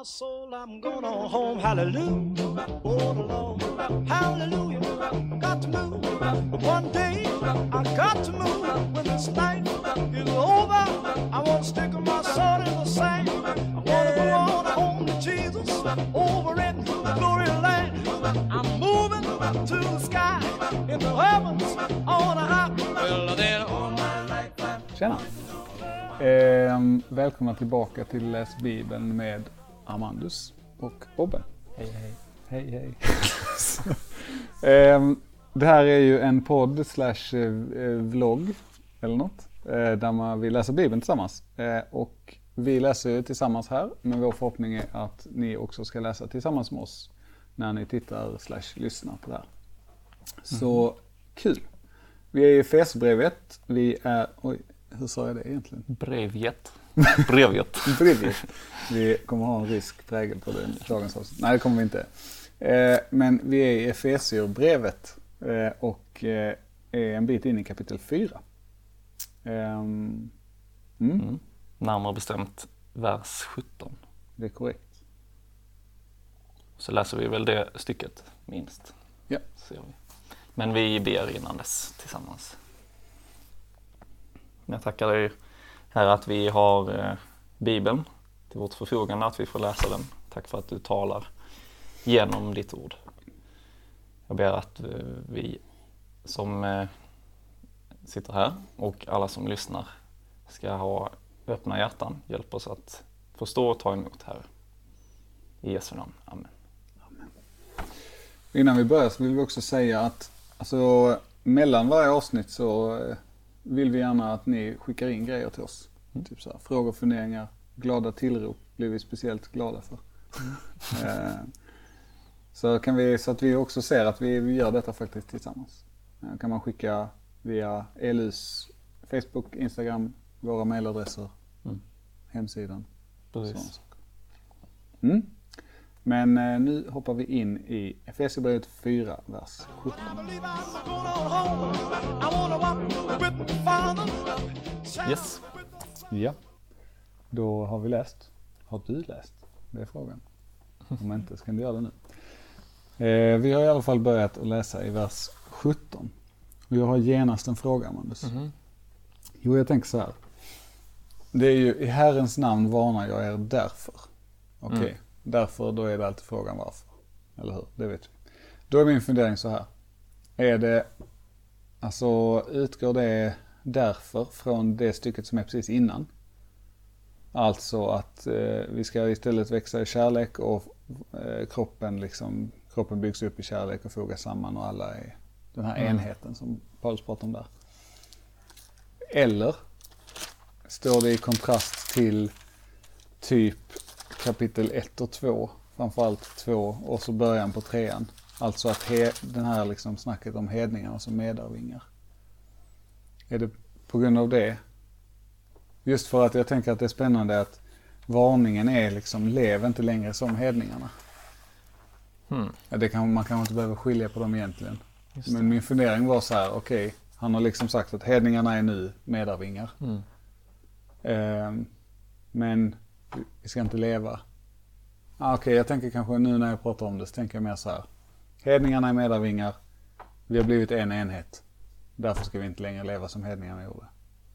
my soul, I'm going on home. Hallelujah. all alone. Hallelujah. Got to move. One day, I got to move. When this night is over, I want to stick my sword in the sand. I want to go on home to Jesus over in the glory land. I'm moving to the sky in the heavens on a high. Well, then all my life. Tjena! Ehm, välkomna tillbaka till Läs Bibeln med Amandus och Bobbe. Hej hej. Hej hej. Ehm, det här är ju en podd slash eh, vlogg eller något. eh, där man vill läsa Bibeln tillsammans. Eh, och vi läser ju tillsammans här, men vår förhoppning är att ni också ska läsa tillsammans med oss när ni tittar slash lyssnar på det här. Så kul! Vi är i Efesierbrevet. Vi är, oj, hur sa jag det egentligen? Brevjet. Brevjet. Bredvid. Vi kommer ha en rysk prägel på det, dagens avsnitt. Nej, det kommer vi inte. Eh, men vi är i Efesierbrevet eh, och eh, är en bit in i kapitel 4. Ehm, mm, Mm. Närmare bestämt vers 17. Det är korrekt. Så läser vi väl det stycket minst. Ja. Ser vi. Men vi ber innan dess tillsammans. Jag tackar dig här att vi har eh, Bibeln till vårt förfogande, att vi får läsa den. Tack för att du talar genom ditt ord. Jag ber att eh, vi som eh, sitter här och alla som lyssnar ska ha öppna hjärtan. Hjälp oss att förstå och ta emot här. I Jesu namn. Amen. Innan vi börjar så vill vi också säga att alltså, mellan varje avsnitt så vill vi gärna att ni skickar in grejer till oss. Typ så här, frågor, funderingar, glada tillrop blir vi speciellt glada för. Eh, så, kan vi, så att vi också ser att vi, vi gör detta faktiskt tillsammans. Eh, kan man skicka via ELUs Facebook, Instagram, våra mailadresser, Mm. hemsidan. Precis. Mm. Men eh, nu hoppar vi in i Efesierbrevet 4, vers 17. I believe I'm going on home. I wanna walk with the Father. Yes. Ja, då har vi läst. Har du läst? Det är frågan. Om inte så kan du göra det nu. Eh, vi har i alla fall börjat att läsa i vers 17. Och jag har genast en fråga, Amandus. Mhm. Jo, jag tänker så här. Det är ju i Herrens namn varnar jag er därför. Okej, Mm. Därför då är det alltid frågan varför. Eller hur? Det vet vi. Då är min fundering så här. Är det, alltså utgår det därför från det stycket som är precis innan? Alltså att eh, vi ska istället växa i kärlek och eh, kroppen liksom, kroppen byggs upp i kärlek och fogas samman och alla är den här Mm. enheten som Paulus pratar om där. Eller står det i kontrast till typ kapitel 1 och 2, framförallt 2 och så början på trean. Alltså att he, den här liksom snacket om hedningarna som medarvingar. Är det på grund av det? Just för att jag tänker att det är spännande att varningen är liksom lev inte längre som hedningarna. Hmm. Ja, det kan, man kanske inte behöver skilja på dem egentligen. Men min fundering var så här, okej, han har liksom sagt att hedningarna är nu medarvingar. Mm. Ehm, men vi ska inte leva. Ah, okej, jag tänker kanske nu när jag pratar om det så tänker jag mer så här. Hedningarna är medarvingar. Vi har blivit en enhet. Därför ska vi inte längre leva som hedningarna gjorde.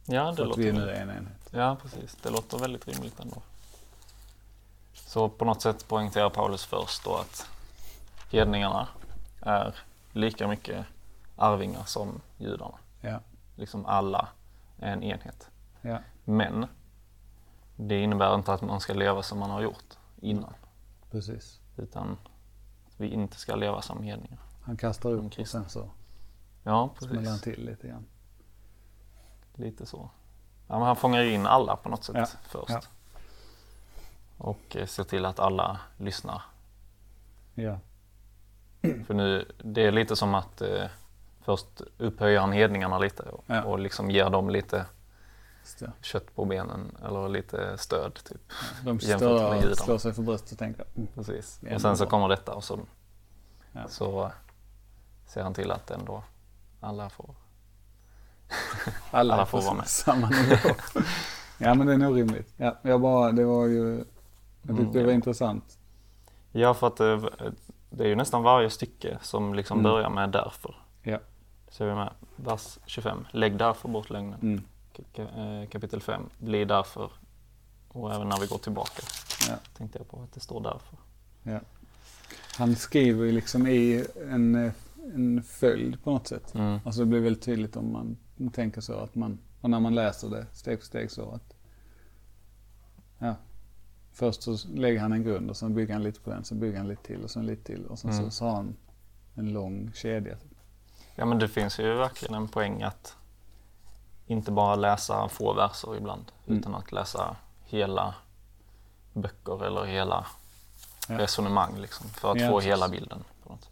Ja, det För att låter vi är nu en enhet. Ja, precis. Det låter väldigt rimligt ändå. Så på något sätt poängterar Paulus först då att hedningarna är lika mycket arvingar som judarna. Ja, Liksom alla är en enhet. ja, Men det innebär inte att man ska leva som man har gjort innan. precis. Utan att vi inte ska leva som hedningar. Han kastar upp och sen så Ja, smäller han till lite grann. Lite så. Ja, han fångar ju in alla på något sätt Ja, först. ja. Och eh, ser till att alla lyssnar. Ja, För nu, det är lite som att eh, först upphöjer han hedningarna lite och, och liksom ger dem lite. Kött på benen eller lite stöd. Typ. De judarna. slår sig för bröstet och tänker mm, Precis. Och sen så kommer detta och så, Ja. så ser han till att ändå alla får. alla, Alla får vara med. samma nivå. ja men det är nog rimligt. Ja, jag bara, det var ju Jag tyckte det var intressant. Ja, för att det, det är ju nästan varje stycke som liksom Mm. börjar med därför. Ja. Så är vi med. Vers 25. Lägg därför bort lögnen. Mm. Eh, Kapitel 5. Bli därför. Och även när vi går tillbaka Ja. tänkte jag på att det står därför. Ja. Han skriver ju liksom i en, en följd på något sätt. Mm. Alltså det blir väldigt tydligt om man tänker så att man, och när man läser det steg för steg så att ja, först så lägger han en grund och sen bygger han lite på den, sen bygger han lite till och sen lite till och sen Mm. så, så har han en lång kedja. Ja men det finns ju verkligen en poäng att inte bara läsa få verser ibland Mm. utan att läsa hela böcker eller hela Ja. resonemang liksom för att Ja, få hela bilden. på något sätt.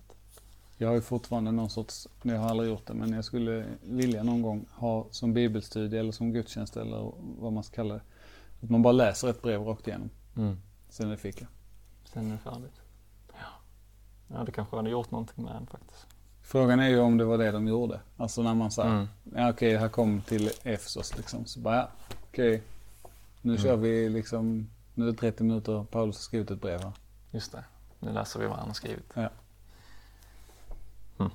Jag har ju fortfarande någon sorts, jag har aldrig gjort det, men jag skulle vilja någon gång ha som bibelstudie eller som gudstjänst eller vad man ska kalla det. Att man bara läser ett brev rakt igenom. Sen är det fika. Sen är det färdigt. Ja. ja, det kanske hade gjort någonting med en faktiskt. Frågan är ju om det var det de gjorde. Alltså när man sa, Mm. ja okej, här kom till Efesos liksom. Så bara, ja, okej, nu Mm. kör vi liksom, nu är det 30 minuter, Paulus har skrivit ett brev här. Just det, nu läser vi vad han har skrivit. Ja. Mm.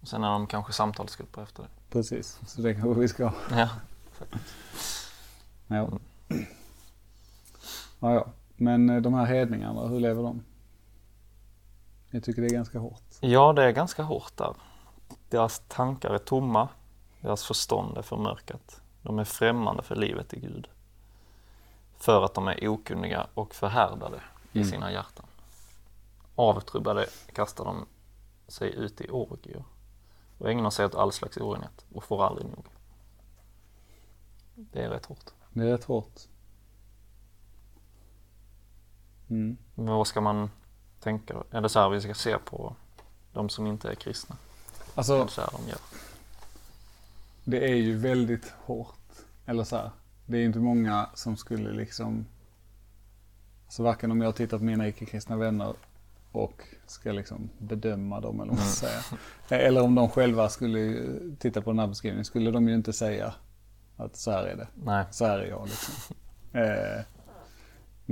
Och sen är de kanske samtalsgrupper efter det. Precis, så det kanske vi ska ha. Ja. Ja. Mm. ja, ja. Men eh, de här hedningarna, hur lever de? Jag tycker det är ganska hårt. ja, det är ganska hårt där. Deras tankar är tomma, deras förstånd är förmörkat. De är främmande för livet i Gud. För att de är okunniga och förhärdade i Mm. sina hjärtan. Avtrubbade kastar de sig ut i orgier och ägnar sig åt all slags orenhet och får aldrig nog. Det är rätt hårt. Det är rätt hårt. Mm. Men vad ska man tänka det så här vi ska se på de som inte är kristna? Alltså, så här de gör? det är ju väldigt hårt. Eller så här, det är inte många som skulle liksom, alltså varken om jag tittar på mina icke-kristna vänner och ska liksom bedöma dem eller vad man ska säga. Eller om de själva skulle titta på den här beskrivningen skulle de ju inte säga att så här är det. Nej. Så här är jag liksom. Eh,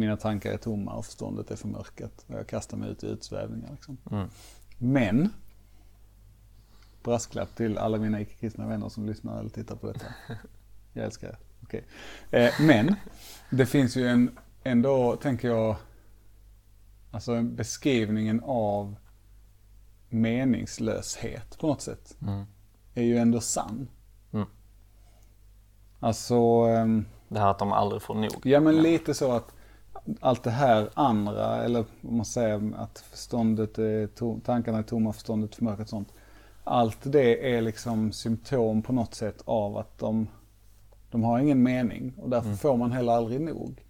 mina tankar är tomma och förståndet är förmörkat. Och jag kastar mig ut i utsvävningar liksom. Mm. Men, brasklapp till alla mina icke-kristna vänner som lyssnar eller tittar på detta. Jag älskar er. Okej. Eh, men, det finns ju en, ändå, tänker jag, alltså beskrivningen av meningslöshet på något sätt Mm. är ju ändå sann. Mm. Alltså, ehm, Det här att de aldrig får nog. ja men lite så att allt det här andra, eller om man säger att förståndet är tom, tankarna är tomma, förståndet förmörkat och sånt. Allt det är liksom symptom på något sätt av att de, de har ingen mening och därför får man heller aldrig nog.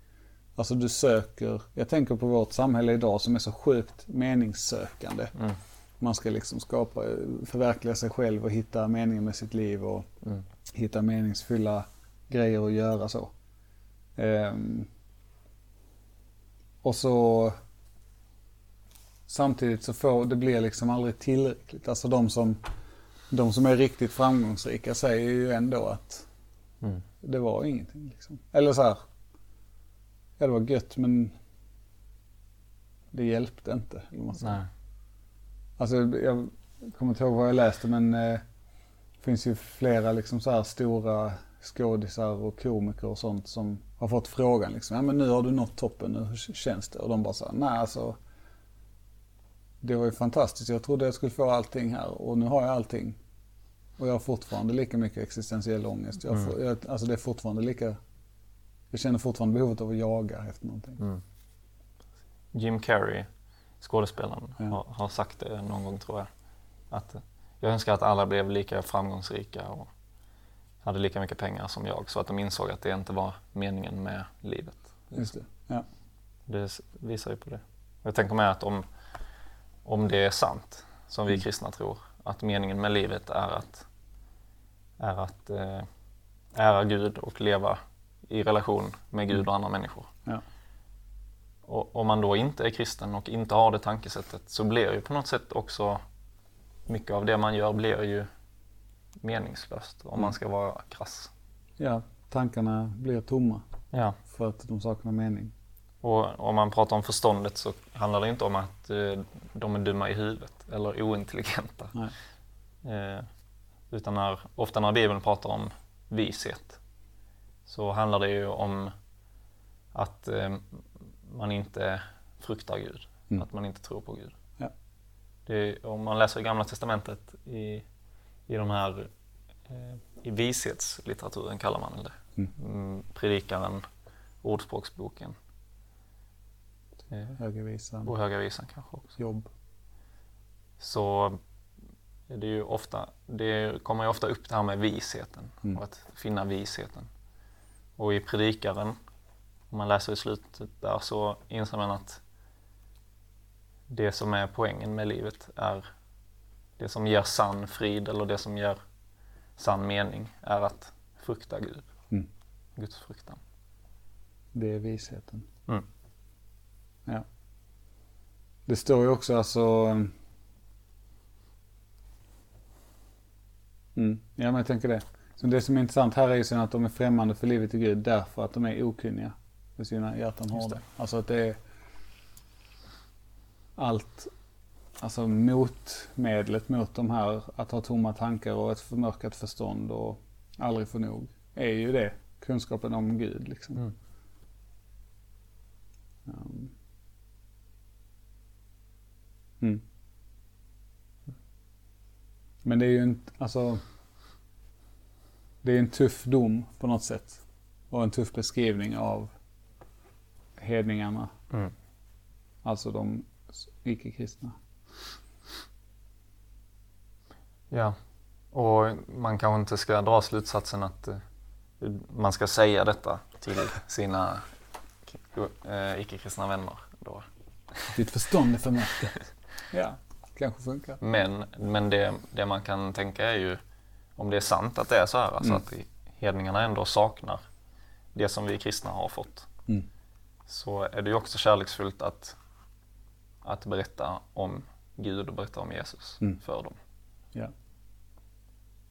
Alltså du söker, jag tänker på vårt samhälle idag som är så sjukt meningssökande. Mm. Man ska liksom skapa, förverkliga sig själv och hitta meningen med sitt liv och Mm. hitta meningsfulla grejer att göra så. Ehm, och så samtidigt så får det blir liksom aldrig tillräckligt. Alltså de som, de som är riktigt framgångsrika säger ju ändå att Mm. det var ingenting. Liksom. Eller så här, ja det var gött men det hjälpte inte. Eller man. Nej. Alltså jag kommer inte ihåg vad jag läste men eh, det finns ju flera liksom så här stora skådisar och komiker och sånt som har fått frågan liksom, ja men nu har du nått toppen, nu känns det? Och de bara så här, nej alltså det var ju fantastiskt, jag trodde jag skulle få allting här och nu har jag allting. Och jag har fortfarande lika mycket existentiell ångest. Jag, får, jag, alltså det är fortfarande lika, jag känner fortfarande behovet av att jaga efter någonting. Mm. Jim Carrey, skådespelaren, Ja. har, har sagt det någon gång tror jag. Att jag önskar att alla blev lika framgångsrika och hade lika mycket pengar som jag så att de insåg att det inte var meningen med livet. Just det. Ja. Det visar ju på det. Jag tänker mig att om, om det är sant, som vi Mm. kristna tror, att meningen med livet är att, är att eh, ära Gud och leva i relation med Gud och andra människor. Ja. Och om man då inte är kristen och inte har det tankesättet så blir ju på något sätt också mycket av det man gör blir ju meningslöst om Mm. man ska vara krass. ja, tankarna blir tomma Ja, för att de saknar mening. Och om man pratar om förståndet så handlar det inte om att eh, de är dumma i huvudet eller ointelligenta. Nej. Eh, utan när, ofta när Bibeln pratar om vishet så handlar det ju om att eh, man inte fruktar Gud, Mm. att man inte tror på Gud. Ja. Det om man läser i Gamla Testamentet i, i de här eh, i vishetslitteraturen kallar man det. Mm. Mm, predikaren, Ordspråksboken eh, Högervisan, och Höga Visan kanske också. jobb. Så är det ju ofta, det kommer ju ofta upp det här med visheten Mm. och att finna visheten. Och i predikaren, om man läser i slutet där så inser man att det som är poängen med livet är det som ger sann frid eller det som ger sann mening är att frukta Gud. Mm. Guds fruktan. Det är visheten. Mm. Ja. Det står ju också alltså... Mm. Ja, men jag tänker det. Så det som är intressant här är ju sen att de är främmande för livet i Gud därför att de är okunniga. Med sina hjärtan hårda. det. Alltså att det är allt, alltså motmedlet mot de här att ha tomma tankar och ett förmörkat förstånd och aldrig få nog. Är ju det, kunskapen om Gud liksom. Mm. Um. Mm. Men det är ju inte, alltså. Det är en tuff dom på något sätt. Och en tuff beskrivning av hedningarna. Mm. Alltså de icke-kristna. Ja, och man kanske inte ska dra slutsatsen att eh, man ska säga detta till sina eh, icke-kristna vänner då. Ditt förstånd är förmörkat. ja, kanske funkar. Men, men det, det man kan tänka är ju om det är sant att det är så här, alltså Mm. att hedningarna ändå saknar det som vi kristna har fått. Mm. Så är det ju också kärleksfullt att, att berätta om Gud och berätta om Jesus Mm. för dem. Ja.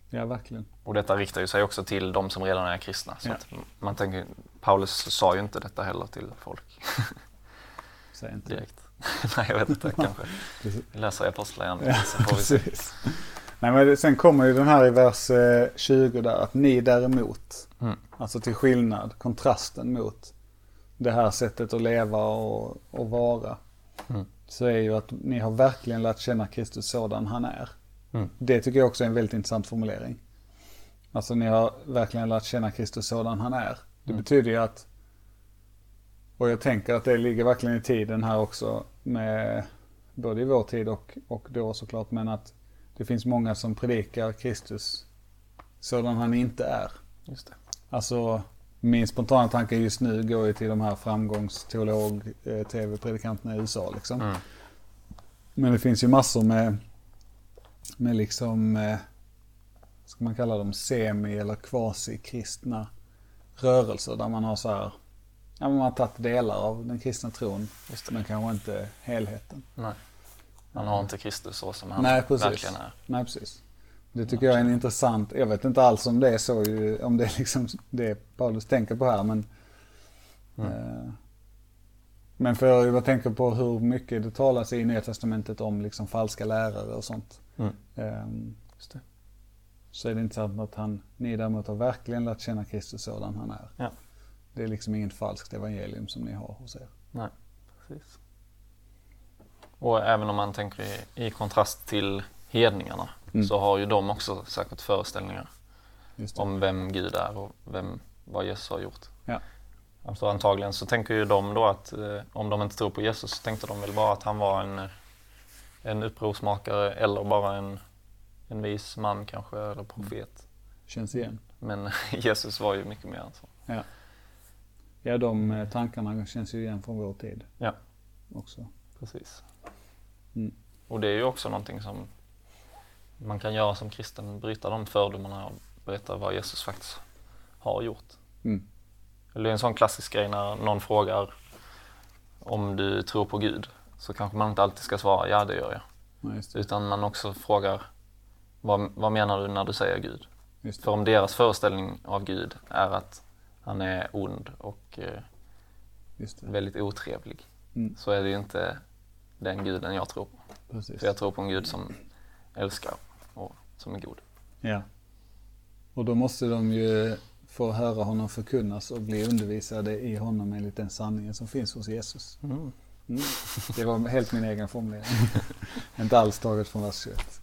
Ja, verkligen. Och detta riktar ju sig också till de som redan är kristna. Så Ja. att man tänker, Paulus sa ju inte detta heller till folk Säg inte direkt. Nej, jag vet inte, kanske. Vi läser i Apostlagärningarna Ja, så får vi se. Nej, men sen kommer ju den här i vers eh, 20 där, att ni däremot, Mm. alltså till skillnad, kontrasten mot det här sättet att leva och, och vara, Mm. så är ju att ni har verkligen lärt känna Kristus sådan han är. Mm. Det tycker jag också är en väldigt intressant formulering. Alltså ni har verkligen lärt känna Kristus sådan han är. Det Mm. betyder ju att, och jag tänker att det ligger verkligen i tiden här också med, både i vår tid och, och då såklart, men att det finns många som predikar Kristus sådan han inte är. Just det. Alltså min spontana tanke just nu går ju till de här framgångsteolog eh, i USA liksom. Mm. Men det finns ju massor med, med liksom, eh, ska man kalla dem semi eller quasi-kristna rörelser där man har så här, ja man har tagit delar av den kristna tron, men kanske inte helheten. Nej. Man har inte Kristus så som han Nej, precis. verkligen är. Nej, precis. Det tycker jag är en intressant, jag vet inte alls om det är så, om det är liksom det Paulus tänker på här, men Mm. eh, men för jag tänker på hur mycket det talas i Nya Testamentet om liksom falska lärare och sånt. Mm. Det. så är det intressant att han, ni däremot har verkligen lärt känna Kristus sådan han är. Ja. Det är liksom inget falskt evangelium som ni har hos er. Nej, precis. Och även om man tänker i, i kontrast till hedningarna Mm. så har ju de också säkert föreställningar om vem Gud är och vem, vad Jesus har gjort. Ja. Alltså antagligen så tänker ju de då att eh, om de inte tror på Jesus så tänkte de väl bara att han var en, en upprorsmakare eller bara en, en vis man kanske eller profet. Känns igen. Men Jesus var ju mycket mer än så. Ja, de eh, tankarna känns ju igen från vår tid. Ja. Också. Precis. Mm. Och det är ju också någonting som man kan göra som kristen, bryta de fördomarna och berätta vad Jesus faktiskt har gjort. Mm. Eller Det är en sån klassisk grej när någon frågar om du tror på Gud så kanske man inte alltid ska svara ja det gör jag. Ja, just det. Utan man också frågar vad, vad menar du när du säger Gud? För om deras föreställning av Gud är att han är ond och eh, väldigt otrevlig. Mm. Så är det ju inte den guden jag tror på. Precis. För jag tror på en gud som älskar och som är god. Ja. Och då måste de ju få höra honom förkunnas och bli undervisade i honom enligt den sanningen som finns hos Jesus. Mm. Mm. Det var helt min egen formulering. Inte alls taget från vers 21.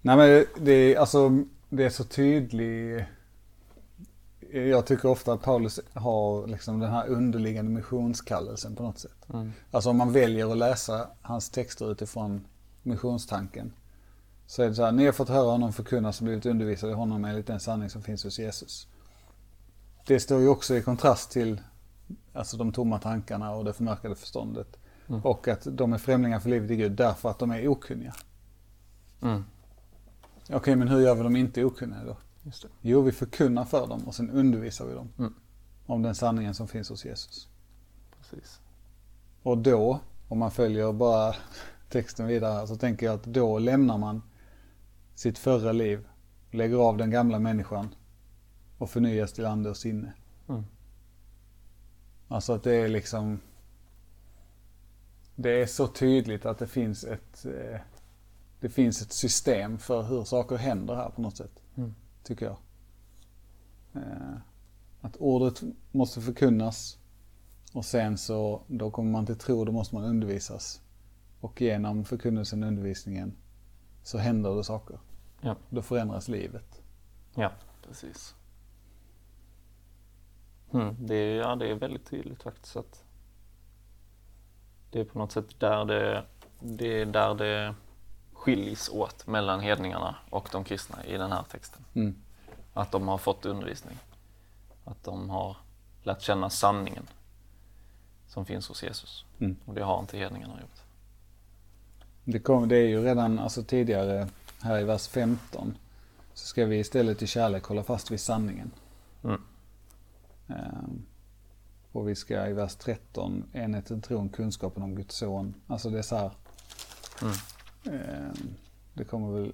Nej men det, är, alltså, det är så tydligt. Jag tycker ofta att Paulus har liksom den här underliggande missionskallelsen på något sätt. Mm. Alltså om man väljer att läsa hans texter utifrån missionstanken. Så är det så här, ni har fått höra honom förkunnas och blivit undervisade i honom enligt den sanning som finns hos Jesus. Det står ju också i kontrast till alltså de tomma tankarna och det förmörkade förståndet. Mm. Och att de är främlingar för livet i Gud därför att de är okunniga. Mm. Okej, men hur gör vi dem inte okunniga då? Jo, vi förkunnar för dem och sen undervisar vi dem Mm. om den sanningen som finns hos Jesus. Precis. Och då, om man följer bara texten vidare, så tänker jag att då lämnar man sitt förra liv, lägger av den gamla människan och förnyas till ande och sinne. Alltså att det är liksom Det är så tydligt att det finns ett eh, Det finns ett system för hur saker händer här på något sätt. Mm. Tycker jag. Eh, Att ordet måste förkunnas och sen så då kommer man till tro, då måste man undervisas. Och genom förkunnelsen och undervisningen så händer det saker. Ja. Då förändras livet. Ja, precis. Mm, det, är, ja, det är väldigt tydligt faktiskt att det är på något sätt där det, det är där det skiljs åt mellan hedningarna och de kristna i den här texten. Mm. Att de har fått undervisning. Att de har lärt känna sanningen som finns hos Jesus. Mm. Och det har inte hedningarna gjort. Det, kom, det är ju redan alltså tidigare här i vers 15 så ska vi istället i kärlek hålla fast vid sanningen. Mm. Ehm, och vi ska i vers 13 enheten, tron, kunskapen om Guds son. Alltså det är så här. Mm. ehm, det kommer väl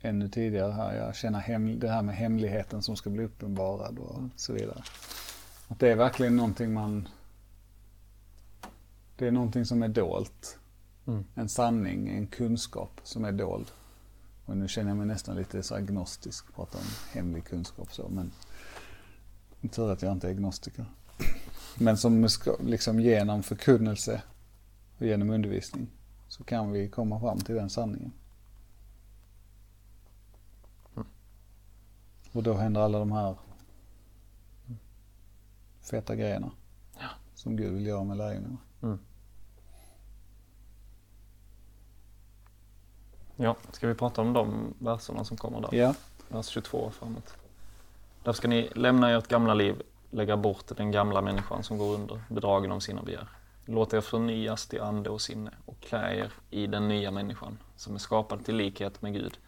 ännu tidigare här. Jag känner hem, det här med hemligheten som ska bli uppenbarad och så vidare. Att det är verkligen någonting man det är någonting som är dolt. Mm. En sanning, en kunskap som är dold. Och nu känner jag mig nästan lite så agnostisk, prata om hemlig kunskap så, men tur att jag inte är agnostiker. Men som liksom genom förkunnelse och genom undervisning så kan vi komma fram till den sanningen. Mm. Och då händer alla de här feta grejerna. Ja. Som Gud vill göra med lärjungarna. Mm. Ja, ska vi prata om de verserna som kommer där? Ja. vers 22 och framåt. Där ska ni lämna ert gamla liv, lägga bort den gamla människan som går under, bedragen om sina begär. Låt er förnyas till ande och sinne och klä er i den nya människan som är skapad till likhet med Gud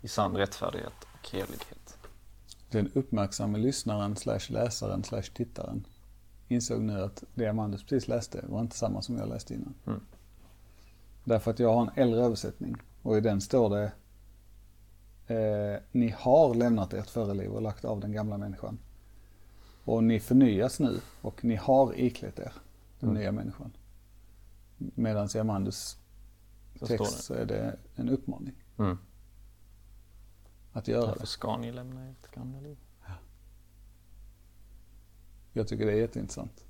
i sann rättfärdighet och helighet. Den uppmärksamma lyssnaren slash läsaren slash tittaren insåg nu att det Amandus precis läste var inte samma som jag läste innan. Mm. Därför att jag har en äldre översättning och i den står det eh, Ni har lämnat ert förra liv och lagt av den gamla människan. Och ni förnyas nu och ni har iklätt er den Mm. nya människan. Medan i Amandus text så är det en uppmaning Mm. att göra Därför det. ska ni lämna ert gamla liv. Jag tycker det är jätteintressant.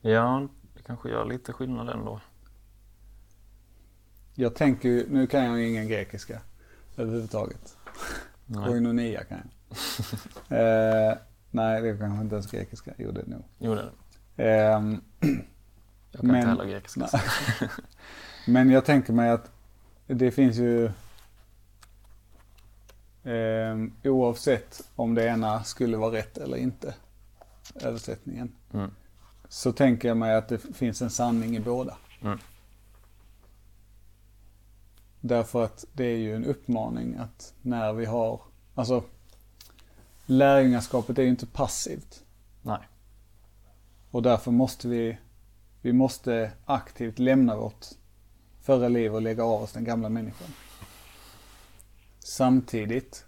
Ja, det kanske gör lite skillnad ändå. Jag tänker ju, nu kan jag ju ingen grekiska överhuvudtaget. Nej. Koinonia kan jag. eh, nej, det kanske inte ens grekiska. Jo, det är nog. Jo, det är det. Ehm, Jag kan Men- inte heller grekiska. Men jag tänker mig att det finns ju ehm, oavsett om det ena skulle vara rätt eller inte, översättningen, Mm. så tänker jag mig att det finns en sanning i båda. Mm. Därför att det är ju en uppmaning att när vi har, alltså lärjungaskapet är ju inte passivt. Nej. Och därför måste vi, vi måste aktivt lämna vårt förra liv och lägga av oss den gamla människan. Samtidigt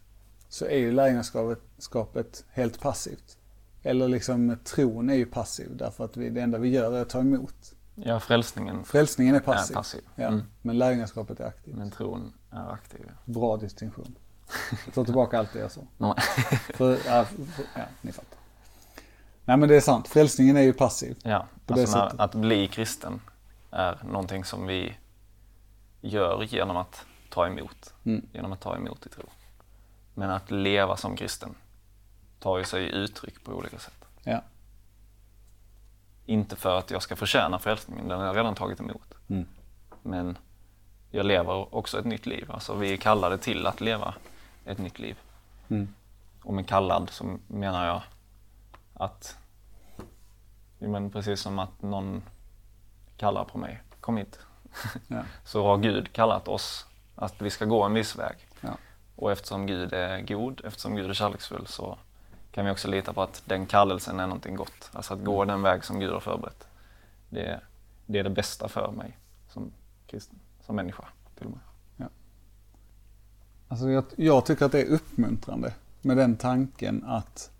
så är ju lärjungaskapet skapet helt passivt. Eller liksom tron är ju passiv därför att vi, det enda vi gör är att ta emot. Ja, frälsningen Frälsningen är passiv. är passiv. Ja, Mm. Men lärjungaskapet är aktivt. Men tron är aktiv. Bra distinktion. Jag tar tillbaka allt det jag sa. Nej. För, ja, för, ja, ni fattar. Nej men det är sant, frälsningen är ju passiv. Ja, alltså när, att bli kristen är någonting som vi gör genom att ta emot. Mm. Genom att ta emot i tro. Men att leva som kristen tar ju sig uttryck på olika sätt. Ja. Inte för att jag ska förtjäna frälsningen, den har jag redan tagit emot. Mm. Men jag lever också ett nytt liv. Alltså vi är kallade till att leva ett nytt liv. Mm. Och med kallad så menar jag att, men precis som att någon kallar på mig, kom hit. Ja. Så har Gud kallat oss att vi ska gå en viss väg. Ja. Och eftersom Gud är god, eftersom Gud är kärleksfull så kan vi också lita på att den kallelsen är någonting gott. Alltså att gå den väg som Gud har förberett. Det, det är det bästa för mig som kristen, som människa till och med. Alltså jag, jag tycker att det är uppmuntrande med den tanken att,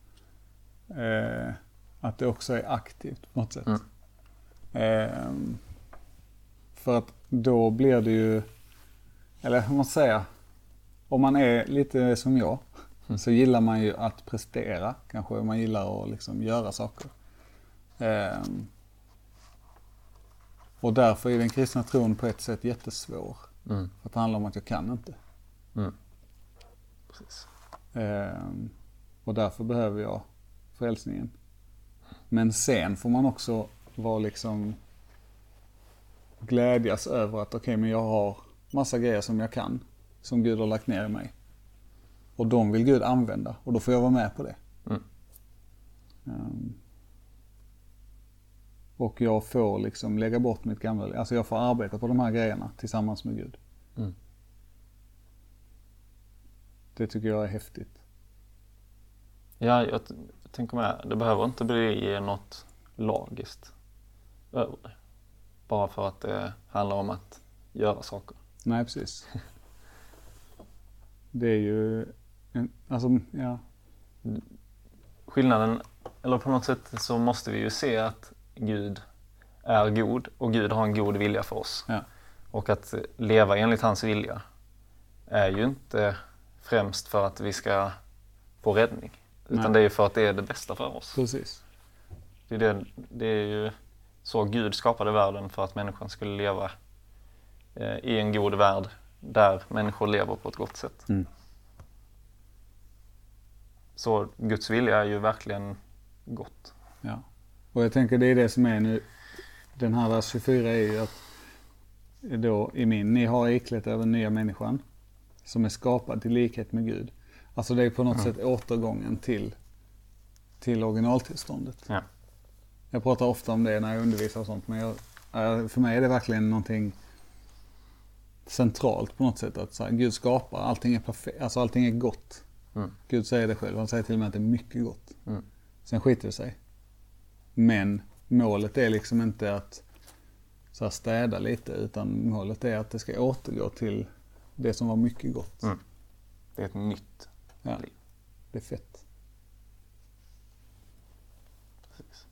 eh, att det också är aktivt på något sätt. Mm. Eh, för att då blir det ju, eller vad man säga, om man är lite som jag så gillar man ju att prestera. Kanske man gillar att liksom göra saker. Eh, och därför är den kristna tron på ett sätt jättesvår. Mm. För att det handlar om att jag kan inte. Mm. Precis. Ehm, och därför behöver jag frälsningen. Men sen får man också vara liksom glädjas över att okej, men jag har massa grejer som jag kan. Som Gud har lagt ner i mig. Och de vill Gud använda och då får jag vara med på det. Mm. Ehm, och jag får liksom lägga bort mitt gamla, alltså jag får arbeta på de här grejerna tillsammans med Gud. Mm. Det tycker jag är häftigt. Ja, jag tänker med, det behöver inte bli något lagiskt över det. Bara för att det handlar om att göra saker. Nej, precis. Det är ju, alltså, ja. Skillnaden, eller på något sätt så måste vi ju se att Gud är god och Gud har en god vilja för oss. Ja. Och att leva enligt hans vilja är ju inte främst för att vi ska få räddning. Utan Nej. det är ju för att det är det bästa för oss. Precis. Det är, det, det är ju så Gud skapade världen för att människan skulle leva eh, i en god värld där människor lever på ett gott sätt. Mm. Så Guds vilja är ju verkligen gott. Ja. Och jag tänker det är det som är nu, den här vers 24 är ju att då i min, ni har iklätt er den nya människan som är skapad till likhet med Gud. Alltså det är på något Mm. sätt återgången till, till originaltillståndet. Ja. Jag pratar ofta om det när jag undervisar och sånt men jag, för mig är det verkligen någonting centralt på något sätt. Att så här, Gud skapar, allting är perfekt, alltså allting är gott. Mm. Gud säger det själv, han säger till och med att det är mycket gott. Mm. Sen skiter det sig. Men målet är liksom inte att så här, städa lite utan målet är att det ska återgå till det som var mycket gott. Mm. Det är ett nytt Ja, liv. det är fett. Precis.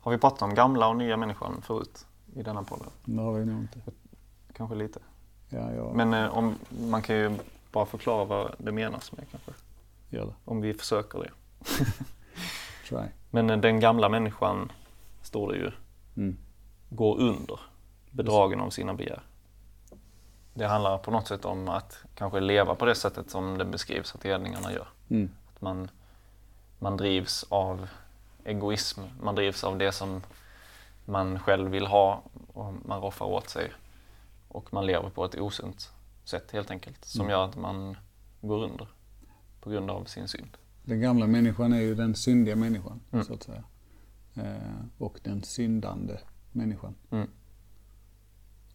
Har vi pratat om gamla och nya människan förut i denna podden? Det har vi nog inte. Kanske lite. Ja, jag Men eh, om, man kan ju bara förklara vad det menas med kanske. gör det. Om vi försöker det. Try. Men eh, den gamla människan, står det ju, Mm. går under, bedragen av sina begär. Det handlar på något sätt om att kanske leva på det sättet som det beskrivs att hedningarna gör. Mm. Att man, man drivs av egoism, man drivs av det som man själv vill ha och man roffar åt sig. Och man lever på ett osunt sätt helt enkelt som Mm. gör att man går under på grund av sin synd. Den gamla människan är ju den syndiga människan Mm. så att säga. Eh, och den syndande människan.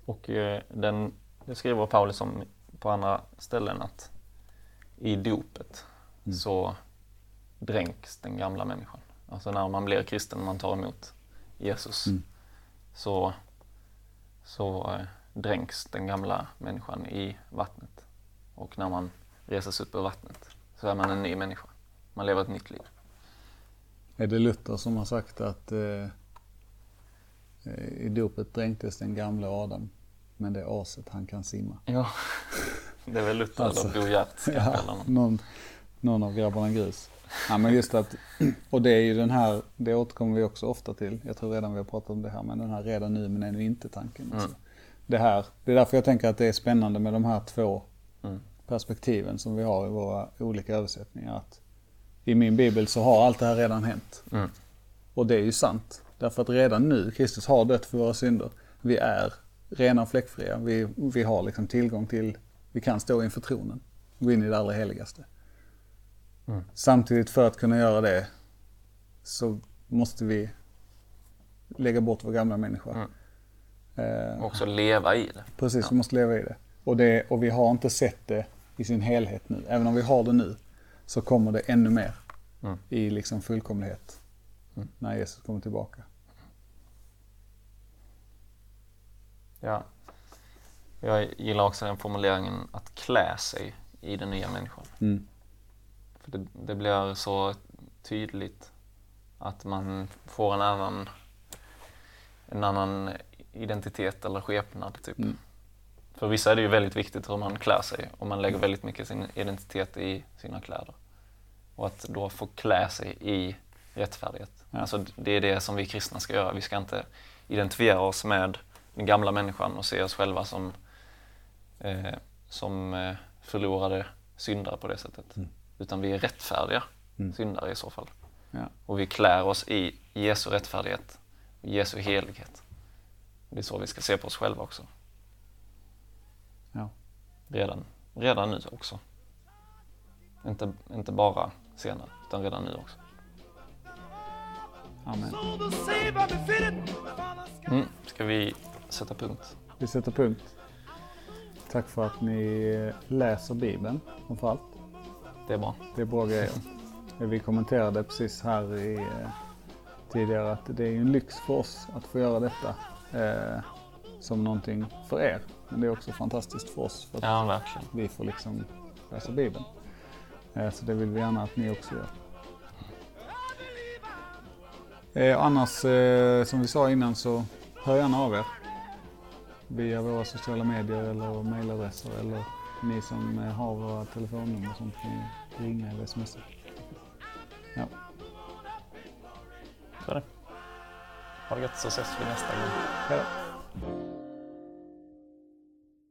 Och eh, den, det skriver Paulus om på andra ställen att i dopet Mm. så dränks den gamla människan. Alltså när man blir kristen, man tar emot Jesus, Mm. så, så eh, dränks den gamla människan i vattnet. Och när man reses upp ur vattnet så är man en ny människa. Man lever ett nytt liv. är det Luther som har sagt att eh, eh, i dopet dränktes den gamla Adam, men det är aset han kan simma. Ja, det är väl Luther Alltså, eller Bo Hjert. Ja, någon, någon av grabbarna grus. Ja, men just att, och det är ju den här, det återkommer vi också ofta till. Jag tror redan vi har pratat om det här, men den här redan nu men ännu inte tanken. Alltså. Mm. Det här, det är därför jag tänker att det är spännande med de här två Mm. perspektiven som vi har i våra olika översättningar. Att I min bibel så har allt det här redan hänt. Mm. Och det är ju sant. Därför att redan nu, Kristus har dött för våra synder. Vi är rena och fläckfria. Vi, vi har liksom tillgång till, vi kan stå inför tronen. Gå in i det allra heligaste. Mm. Samtidigt för att kunna göra det så måste vi lägga bort vår gamla människa. Mm. Eh, Och också leva i det. Precis, vi måste leva i det. Och, det. och vi har inte sett det i sin helhet nu. Även om vi har det nu så kommer det ännu mer Mm. i liksom fullkomlighet Mm. när Jesus kommer tillbaka. Ja. Jag gillar också den formuleringen att klä sig i den nya människan. Mm. För det, det blir så tydligt att man får en annan, en annan identitet eller skepnad. Typ. Mm. För vissa är det ju väldigt viktigt hur man klär sig och man lägger väldigt mycket sin identitet i sina kläder. Och att då få klä sig i rättfärdighet. Ja. Alltså det är det som vi kristna ska göra. Vi ska inte identifiera oss med den gamla människan och se oss själva som, eh, som eh, förlorade syndare på det sättet. Mm. Utan vi är rättfärdiga Mm. syndare i så fall. Ja. Och vi klär oss i Jesu rättfärdighet, Jesu helighet. Det är så vi ska se på oss själva också. Ja. Redan, redan nu också. Inte, inte bara senare, utan redan nu också. Amen. Mm. Ska vi sätta punkt? Vi sätter punkt. Tack för att ni läser Bibeln framförallt. Det är bra. Det är bra grejer. Vi kommenterade precis här i, eh, tidigare att det är en lyx för oss att få göra detta eh, som någonting för er. Men det är också fantastiskt för oss för att Ja, verkligen. vi får liksom läsa Bibeln. Eh, så det vill vi gärna att ni också gör. Eh, annars, eh, som vi sa innan så hör gärna av er. Via våra sociala medier eller mejladresser eller ni som eh, har våra telefonnummer och sånt kan ringa eller smsa. Ja, Så är det. Ha det gött så ses vi nästa gång. hej då.